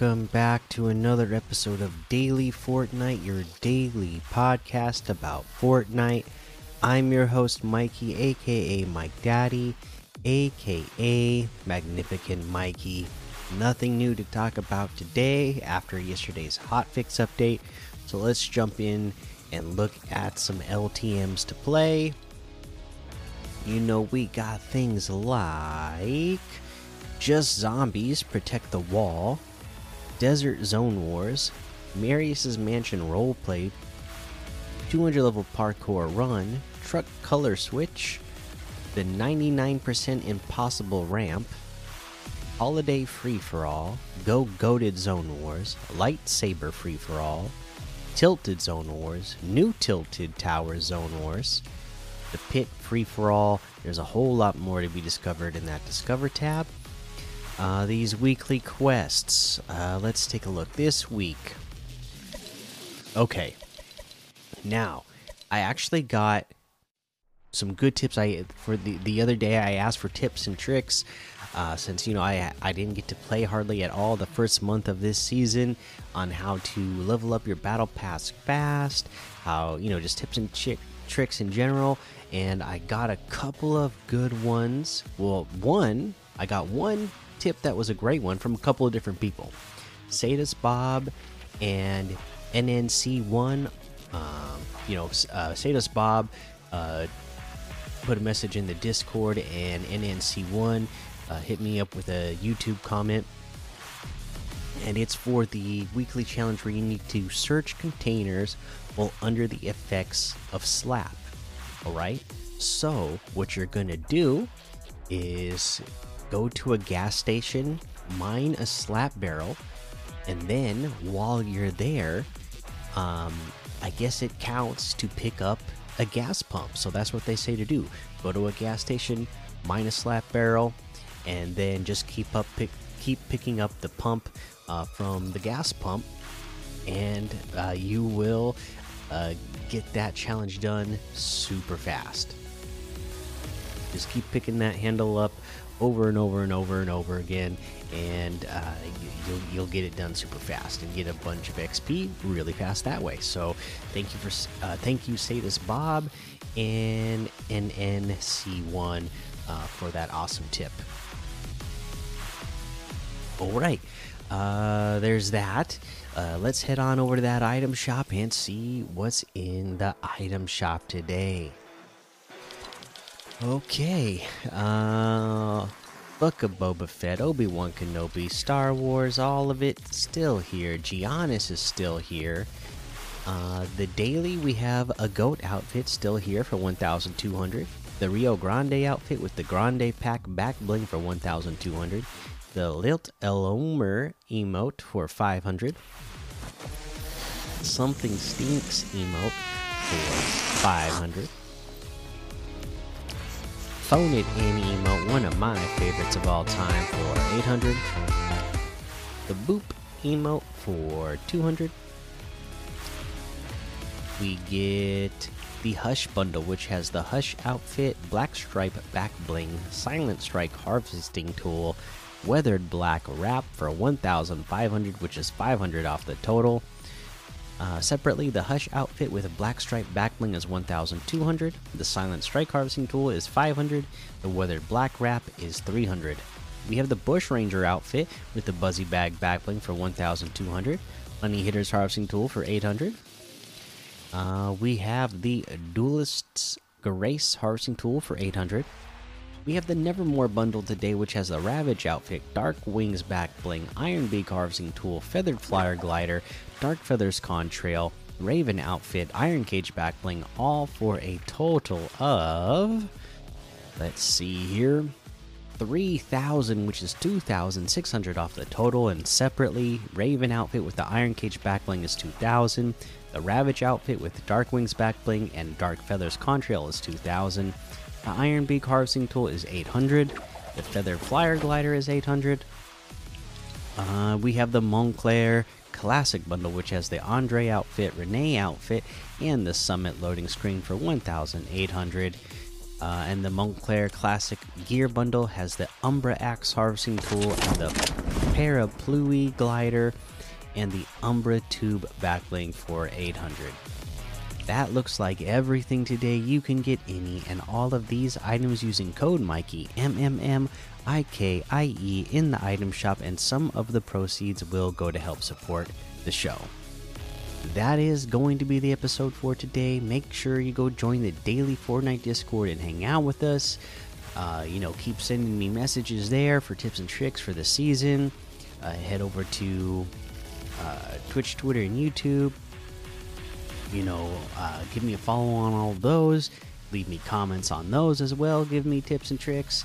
welcome back to another episode of Daily Fortnite, your daily podcast about Fortnite. I'm your host, Mikey, aka Mike Daddy, aka Magnificent Mikey. Nothing new to talk about today after yesterday's hotfix update, so let's jump in and look at some LTMs to play. You know, we got things like just Zombies Protect the Wall, Desert Zone Wars, Marius's Mansion Roleplay, 200 level parkour run, Truck Color Switch, the 99% Impossible Ramp, Holiday Free for All, Go Goated Zone Wars, Lightsaber Free for All, Tilted Zone Wars, New Tilted Tower Zone Wars, The Pit Free for All. There's a whole lot more to be discovered in that Discover tab. Uh, these weekly quests. Uh, let's take a look. This week. Okay. Now, I actually got some good tips. I for the the other day I asked for tips and tricks. Uh, since you know I I didn't get to play hardly at all the first month of this season on how to level up your battle pass fast, how you know just tips and tricks in general, and I got a couple of good ones. Well, one I got one tip that was a great one from a couple of different people. Sadus Bob and NNC1. Um, you know, uh, Sadus Bob uh, put a message in the Discord, and NNC1 uh, hit me up with a YouTube comment. And it's for the weekly challenge where you need to search containers while under the effects of slap. Alright? So, what you're gonna do is go to a gas station, mine a slap barrel, and then while you're there, um, I guess it counts to pick up a gas pump. So that's what they say to do. Go to a gas station, mine a slap barrel, and then just keep up pick, keep picking up the pump uh, from the gas pump, and uh, you will uh, get that challenge done super fast. Just keep picking that handle up over and over and over and over again, and uh, you'll you'll get it done super fast and get a bunch of XP really fast that way. So thank you for uh, thank you Sadus Bob and NNC1 uh, for that awesome tip. All right, uh, there's that. Uh, let's head on over to that item shop and see what's in the item shop today. Okay. Uh Book of Boba Fett, Obi Wan Kenobi, Star Wars, all of it still here. Giannis is still here. Uh, the daily, we have a goat outfit still here for 1,200. The Rio Grande outfit with the Grande Pack back bling for 1,200. The Lilt Elomer emote for 500. Something Stinks emote for 500. Phone It In emote, one of my favorites of all time, for 800. The Boop emote for 200. We get the Hush bundle, which has the Hush outfit, Black Stripe back bling, Silent Strike harvesting tool, Weathered Black wrap for 1,500, which is 500 off the total. Uh, separately, the Hush outfit with a black stripe backbling is 1,200. The Silent Strike harvesting tool is 500. The Weathered Black wrap is 300. We have the Bush Ranger outfit with the Buzzy Bag backbling for 1,200. Honey Hitters harvesting tool for 800. Uh, we have the Duelist's Grace harvesting tool for 800. We have the Nevermore bundle today, which has the Ravage outfit, Dark Wings back bling, Iron Beak harvesting tool, Feathered Flyer glider, Dark Feathers contrail, Raven outfit, Iron Cage back bling, all for a total of. Let's see here. 3000 which is 2600 off the total and separately raven outfit with the iron cage backbling is 2000 the ravage outfit with dark wings backbling and dark feathers contrail is 2000 the Iron Beak harvesting tool is 800. The Feather Flyer glider is 800. Uh, we have the Montclair Classic bundle, which has the Andre outfit, Renee outfit, and the Summit loading screen for 1,800. Uh, and the Montclair Classic Gear bundle has the Umbra Axe harvesting tool and the Parapluie glider, and the Umbra tube backlink for 800. That looks like everything today. You can get any and all of these items using code Mikey M M M I K I E in the item shop, and some of the proceeds will go to help support the show. That is going to be the episode for today. Make sure you go join the daily Fortnite Discord and hang out with us. Uh, you know, keep sending me messages there for tips and tricks for the season. Uh, head over to uh, Twitch, Twitter, and YouTube you know, uh, give me a follow on all those. Leave me comments on those as well. Give me tips and tricks.